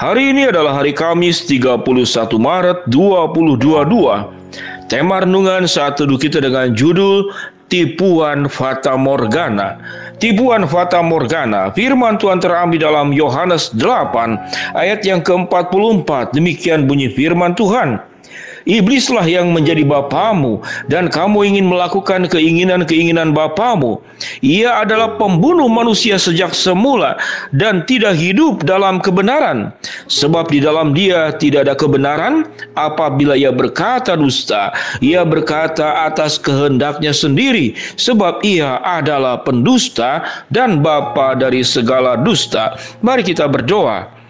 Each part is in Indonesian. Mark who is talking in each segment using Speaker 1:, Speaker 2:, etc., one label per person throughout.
Speaker 1: Hari ini adalah hari Kamis 31 Maret 2022. Tema renungan saat teduh kita dengan judul Tipuan Fata Morgana. Tipuan Fata Morgana, firman Tuhan terambil dalam Yohanes 8 ayat yang ke-44. Demikian bunyi firman Tuhan. Iblislah yang menjadi bapamu dan kamu ingin melakukan keinginan-keinginan bapamu. Ia adalah pembunuh manusia sejak semula dan tidak hidup dalam kebenaran. Sebab di dalam dia tidak ada kebenaran apabila ia berkata dusta. Ia berkata atas kehendaknya sendiri sebab ia adalah pendusta dan bapa dari segala dusta. Mari kita berdoa.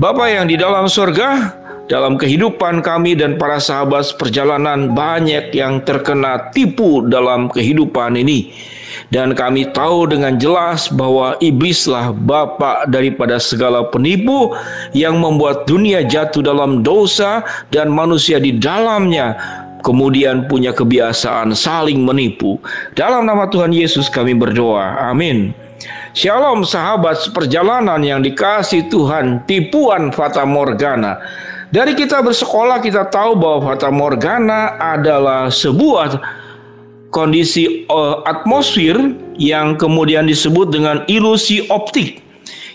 Speaker 1: Bapa yang di dalam surga, dalam kehidupan kami dan para sahabat perjalanan banyak yang terkena tipu dalam kehidupan ini. Dan kami tahu dengan jelas bahwa iblislah bapa daripada segala penipu yang membuat dunia jatuh dalam dosa dan manusia di dalamnya kemudian punya kebiasaan saling menipu. Dalam nama Tuhan Yesus kami berdoa. Amin. Shalom sahabat perjalanan yang dikasih Tuhan, tipuan fata morgana dari kita bersekolah kita tahu bahwa fata morgana adalah sebuah kondisi uh, atmosfer yang kemudian disebut dengan ilusi optik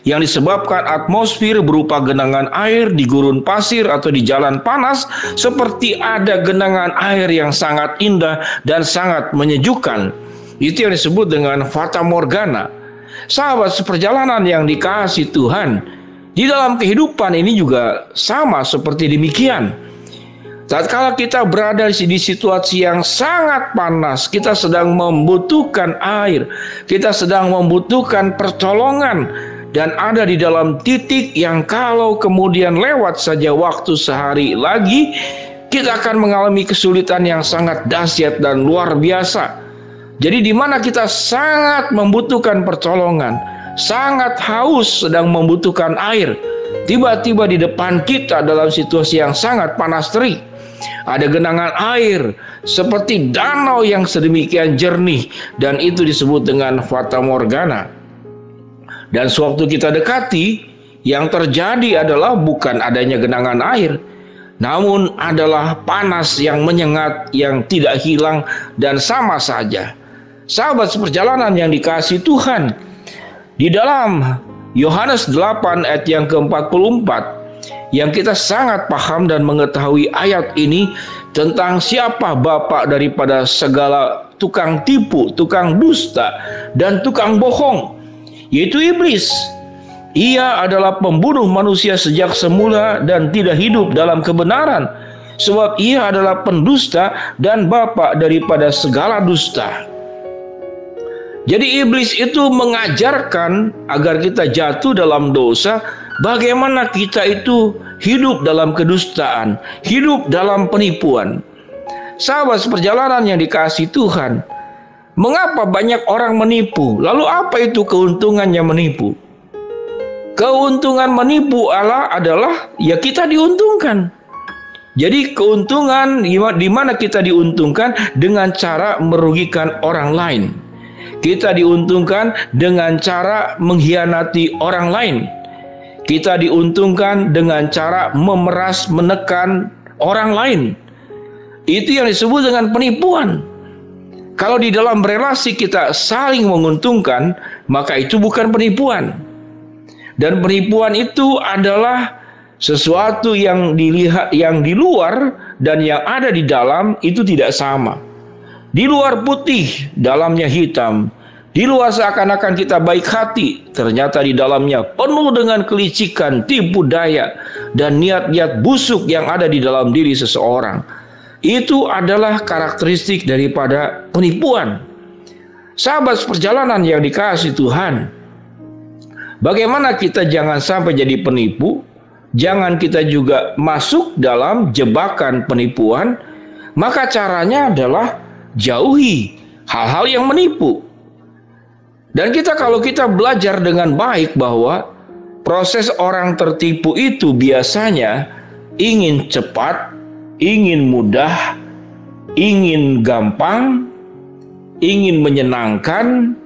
Speaker 1: yang disebabkan atmosfer berupa genangan air di gurun pasir atau di jalan panas seperti ada genangan air yang sangat indah dan sangat menyejukkan. Itu yang disebut dengan fata morgana. Sahabat seperjalanan yang dikasih Tuhan, di dalam kehidupan ini juga sama seperti demikian. Tatkala kita berada di situasi yang sangat panas, kita sedang membutuhkan air, kita sedang membutuhkan pertolongan, dan ada di dalam titik yang kalau kemudian lewat saja waktu sehari lagi, kita akan mengalami kesulitan yang sangat dahsyat dan luar biasa. Jadi, di mana kita sangat membutuhkan pertolongan, sangat haus sedang membutuhkan air. Tiba-tiba di depan kita dalam situasi yang sangat panas terik. Ada genangan air seperti danau yang sedemikian jernih dan itu disebut dengan fata morgana. Dan sewaktu kita dekati, yang terjadi adalah bukan adanya genangan air, namun adalah panas yang menyengat yang tidak hilang dan sama saja. Sahabat seperjalanan yang dikasih Tuhan, di dalam Yohanes 8 ayat yang ke-44 yang kita sangat paham dan mengetahui ayat ini tentang siapa bapak daripada segala tukang tipu, tukang dusta, dan tukang bohong, yaitu iblis. Ia adalah pembunuh manusia sejak semula dan tidak hidup dalam kebenaran, sebab ia adalah pendusta dan bapak daripada segala dusta. Jadi iblis itu mengajarkan agar kita jatuh dalam dosa, bagaimana kita itu hidup dalam kedustaan, hidup dalam penipuan. Sahabat seperjalanan yang dikasih Tuhan, mengapa banyak orang menipu? Lalu apa itu keuntungannya menipu? Keuntungan menipu Allah adalah ya kita diuntungkan. Jadi keuntungan di mana kita diuntungkan dengan cara merugikan orang lain. Kita diuntungkan dengan cara mengkhianati orang lain. Kita diuntungkan dengan cara memeras, menekan orang lain. Itu yang disebut dengan penipuan. Kalau di dalam relasi kita saling menguntungkan, maka itu bukan penipuan. Dan penipuan itu adalah sesuatu yang dilihat yang di luar dan yang ada di dalam itu tidak sama. Di luar putih, dalamnya hitam. Di luar seakan-akan kita baik hati, ternyata di dalamnya penuh dengan kelicikan, tipu daya, dan niat-niat busuk yang ada di dalam diri seseorang. Itu adalah karakteristik daripada penipuan. Sahabat perjalanan yang dikasih Tuhan, bagaimana kita jangan sampai jadi penipu, jangan kita juga masuk dalam jebakan penipuan, maka caranya adalah jauhi hal-hal yang menipu. Dan kita kalau kita belajar dengan baik bahwa proses orang tertipu itu biasanya ingin cepat, ingin mudah, ingin gampang, ingin menyenangkan,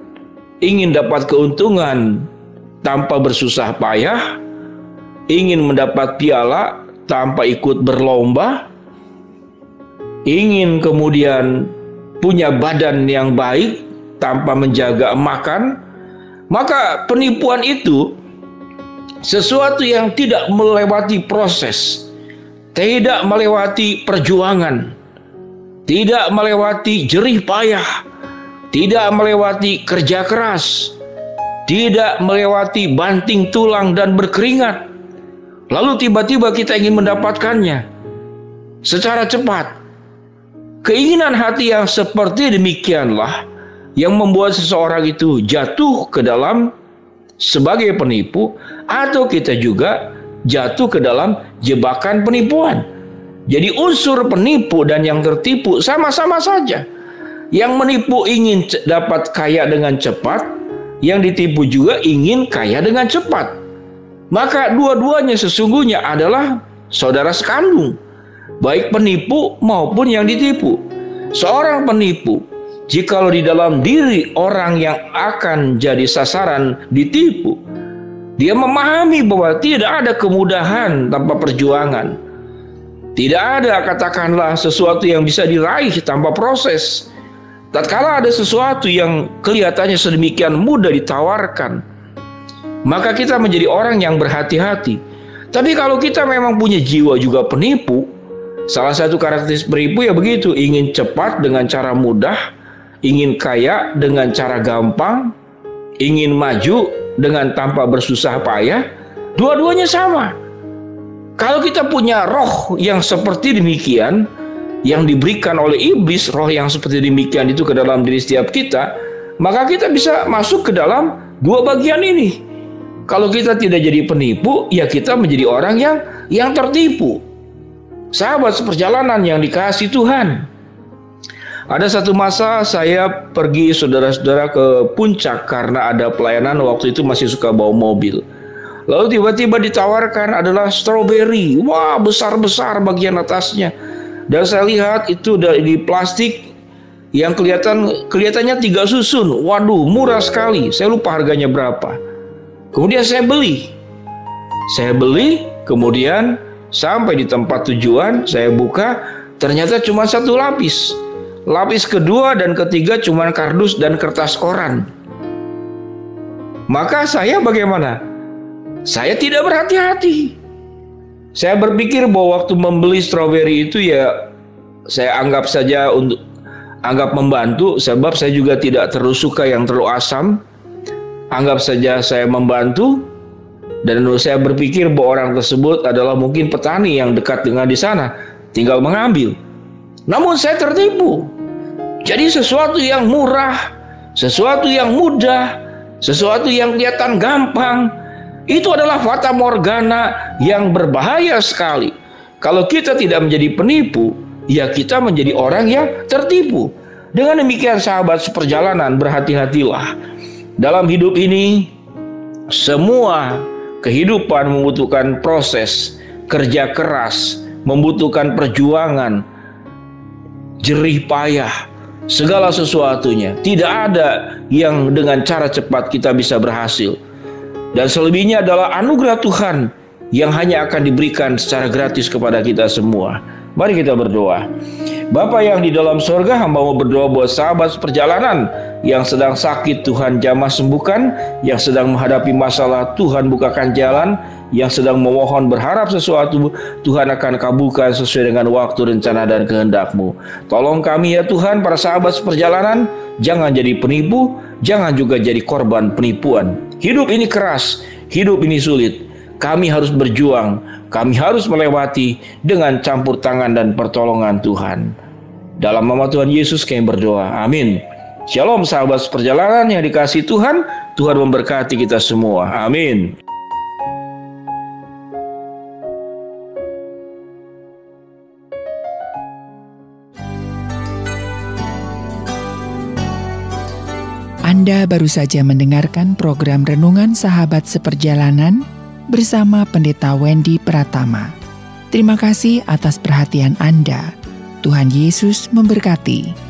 Speaker 1: ingin dapat keuntungan tanpa bersusah payah, ingin mendapat piala tanpa ikut berlomba, ingin kemudian punya badan yang baik tanpa menjaga makan, maka penipuan itu sesuatu yang tidak melewati proses, tidak melewati perjuangan, tidak melewati jerih payah, tidak melewati kerja keras, tidak melewati banting tulang dan berkeringat. Lalu tiba-tiba kita ingin mendapatkannya secara cepat. Keinginan hati yang seperti demikianlah yang membuat seseorang itu jatuh ke dalam sebagai penipu atau kita juga jatuh ke dalam jebakan penipuan. Jadi unsur penipu dan yang tertipu sama-sama saja. Yang menipu ingin dapat kaya dengan cepat, yang ditipu juga ingin kaya dengan cepat. Maka dua-duanya sesungguhnya adalah saudara sekandung, baik penipu maupun yang ditipu. Seorang penipu, jikalau di dalam diri orang yang akan jadi sasaran ditipu, dia memahami bahwa tidak ada kemudahan tanpa perjuangan. Tidak ada katakanlah sesuatu yang bisa diraih tanpa proses. Tatkala ada sesuatu yang kelihatannya sedemikian mudah ditawarkan, maka kita menjadi orang yang berhati-hati. Tapi kalau kita memang punya jiwa juga penipu, salah satu karakteristik penipu ya begitu, ingin cepat dengan cara mudah, ingin kaya dengan cara gampang, ingin maju dengan tanpa bersusah payah, dua-duanya sama. Kalau kita punya roh yang seperti demikian, yang diberikan oleh iblis, roh yang seperti demikian itu ke dalam diri setiap kita, maka kita bisa masuk ke dalam dua bagian ini. Kalau kita tidak jadi penipu, ya kita menjadi orang yang yang tertipu. Sahabat seperjalanan yang dikasih Tuhan. Ada satu masa saya pergi saudara-saudara ke puncak karena ada pelayanan waktu itu masih suka bawa mobil. Lalu tiba-tiba ditawarkan adalah strawberry. Wah, besar-besar bagian atasnya. Dan saya lihat itu dari plastik yang kelihatan kelihatannya tiga susun. Waduh, murah sekali. Saya lupa harganya berapa. Kemudian saya beli. Saya beli, kemudian sampai di tempat tujuan, saya buka, ternyata cuma satu lapis. Lapis kedua dan ketiga cuma kardus dan kertas koran. Maka saya bagaimana? Saya tidak berhati-hati. Saya berpikir bahwa waktu membeli stroberi itu ya saya anggap saja untuk anggap membantu sebab saya juga tidak terlalu suka yang terlalu asam. Anggap saja saya membantu dan saya berpikir bahwa orang tersebut adalah mungkin petani yang dekat dengan di sana, tinggal mengambil. Namun saya tertipu. Jadi sesuatu yang murah, sesuatu yang mudah, sesuatu yang kelihatan gampang, itu adalah fata morgana yang berbahaya sekali. Kalau kita tidak menjadi penipu, ya kita menjadi orang yang tertipu. Dengan demikian sahabat seperjalanan berhati-hatilah. Dalam hidup ini semua kehidupan membutuhkan proses kerja keras, membutuhkan perjuangan, jerih payah, segala sesuatunya. Tidak ada yang dengan cara cepat kita bisa berhasil. Dan selebihnya adalah anugerah Tuhan yang hanya akan diberikan secara gratis kepada kita semua. Mari kita berdoa. Bapa yang di dalam sorga, hamba mau berdoa buat sahabat perjalanan yang sedang sakit Tuhan jamah sembuhkan, yang sedang menghadapi masalah Tuhan bukakan jalan, yang sedang memohon berharap sesuatu Tuhan akan kabulkan sesuai dengan waktu rencana dan kehendakmu. Tolong kami ya Tuhan para sahabat seperjalanan, jangan jadi penipu, jangan juga jadi korban penipuan. Hidup ini keras, hidup ini sulit. Kami harus berjuang, kami harus melewati dengan campur tangan dan pertolongan Tuhan. Dalam nama Tuhan Yesus kami berdoa. Amin. Shalom sahabat seperjalanan yang dikasih Tuhan, Tuhan memberkati kita semua. Amin.
Speaker 2: Anda baru saja mendengarkan program Renungan Sahabat Seperjalanan bersama Pendeta Wendy Pratama. Terima kasih atas perhatian Anda. Tuhan Yesus memberkati.